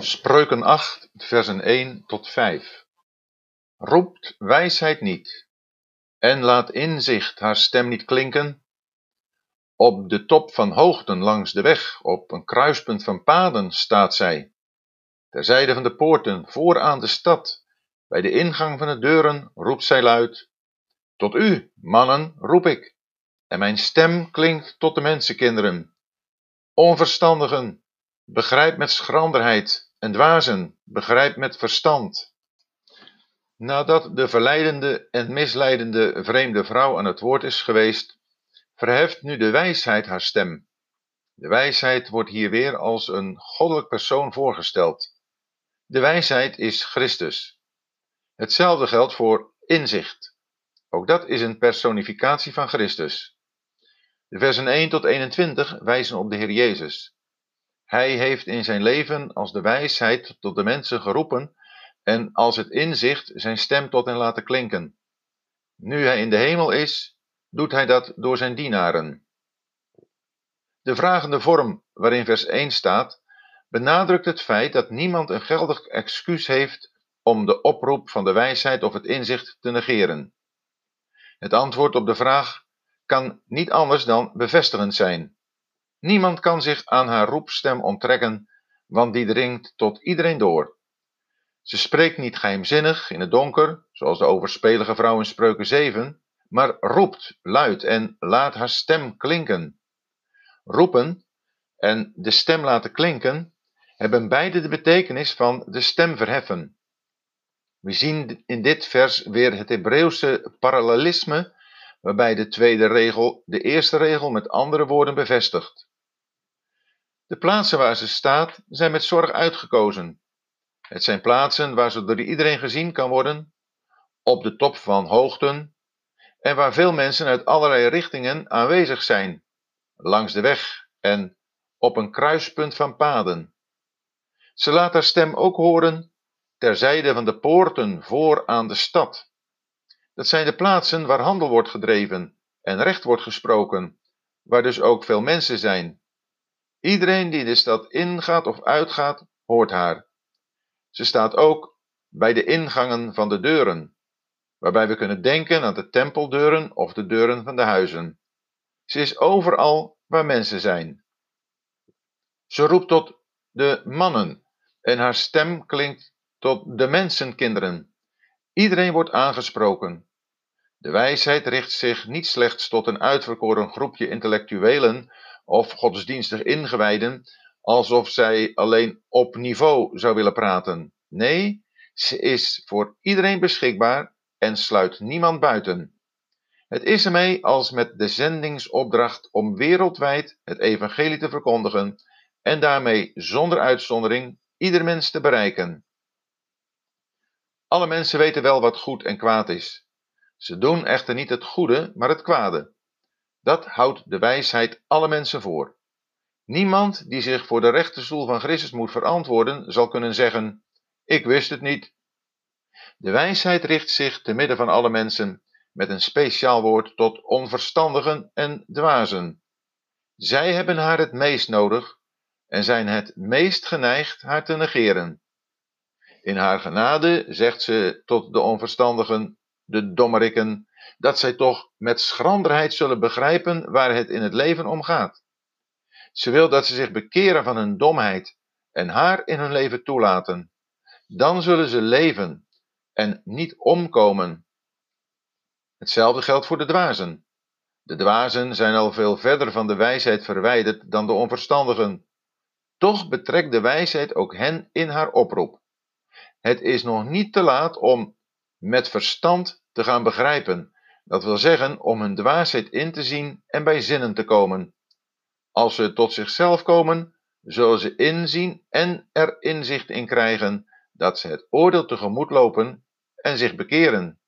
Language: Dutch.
Spreuken 8, versen 1 tot 5. Roept wijsheid niet, en laat inzicht haar stem niet klinken. Op de top van hoogten langs de weg, op een kruispunt van paden staat zij. Ter zijde van de poorten, vooraan de stad, bij de ingang van de deuren roept zij luid. Tot u, mannen, roep ik, en mijn stem klinkt tot de mensenkinderen. Onverstandigen, begrijp met schranderheid, en dwazen, begrijp met verstand. Nadat de verleidende en misleidende vreemde vrouw aan het woord is geweest, verheft nu de wijsheid haar stem. De wijsheid wordt hier weer als een goddelijk persoon voorgesteld. De wijsheid is Christus. Hetzelfde geldt voor inzicht. Ook dat is een personificatie van Christus. De versen 1 tot 21 wijzen op de Heer Jezus. Hij heeft in zijn leven als de wijsheid tot de mensen geroepen en als het inzicht zijn stem tot hen laten klinken. Nu hij in de hemel is, doet hij dat door zijn dienaren. De vragende vorm waarin vers 1 staat, benadrukt het feit dat niemand een geldig excuus heeft om de oproep van de wijsheid of het inzicht te negeren. Het antwoord op de vraag kan niet anders dan bevestigend zijn. Niemand kan zich aan haar roepstem onttrekken, want die dringt tot iedereen door. Ze spreekt niet geheimzinnig in het donker, zoals de overspelige vrouw in Spreuken 7, maar roept luid en laat haar stem klinken. Roepen en de stem laten klinken hebben beide de betekenis van de stem verheffen. We zien in dit vers weer het Hebreeuwse parallelisme, waarbij de tweede regel de eerste regel met andere woorden bevestigt. De plaatsen waar ze staat zijn met zorg uitgekozen. Het zijn plaatsen waar ze door iedereen gezien kan worden, op de top van hoogten en waar veel mensen uit allerlei richtingen aanwezig zijn, langs de weg en op een kruispunt van paden. Ze laat haar stem ook horen ter zijde van de poorten voor aan de stad. Dat zijn de plaatsen waar handel wordt gedreven en recht wordt gesproken, waar dus ook veel mensen zijn. Iedereen die de stad ingaat of uitgaat, hoort haar. Ze staat ook bij de ingangen van de deuren, waarbij we kunnen denken aan de tempeldeuren of de deuren van de huizen. Ze is overal waar mensen zijn. Ze roept tot de mannen en haar stem klinkt tot de mensenkinderen. Iedereen wordt aangesproken. De wijsheid richt zich niet slechts tot een uitverkoren groepje intellectuelen of godsdienstig ingewijden, alsof zij alleen op niveau zou willen praten. Nee, ze is voor iedereen beschikbaar en sluit niemand buiten. Het is ermee als met de zendingsopdracht om wereldwijd het evangelie te verkondigen en daarmee zonder uitzondering ieder mens te bereiken. Alle mensen weten wel wat goed en kwaad is. Ze doen echter niet het goede, maar het kwade. Dat houdt de wijsheid alle mensen voor. Niemand die zich voor de rechterstoel van Christus moet verantwoorden, zal kunnen zeggen: Ik wist het niet. De wijsheid richt zich te midden van alle mensen met een speciaal woord tot onverstandigen en dwazen. Zij hebben haar het meest nodig en zijn het meest geneigd haar te negeren. In haar genade zegt ze tot de onverstandigen, de dommerikken, dat zij toch met schranderheid zullen begrijpen waar het in het leven om gaat. Ze wil dat ze zich bekeren van hun domheid en haar in hun leven toelaten. Dan zullen ze leven en niet omkomen. Hetzelfde geldt voor de dwazen. De dwazen zijn al veel verder van de wijsheid verwijderd dan de onverstandigen. Toch betrekt de wijsheid ook hen in haar oproep. Het is nog niet te laat om met verstand te gaan begrijpen, dat wil zeggen om hun dwaasheid in te zien en bij zinnen te komen. Als ze tot zichzelf komen, zullen ze inzien en er inzicht in krijgen dat ze het oordeel tegemoet lopen en zich bekeren.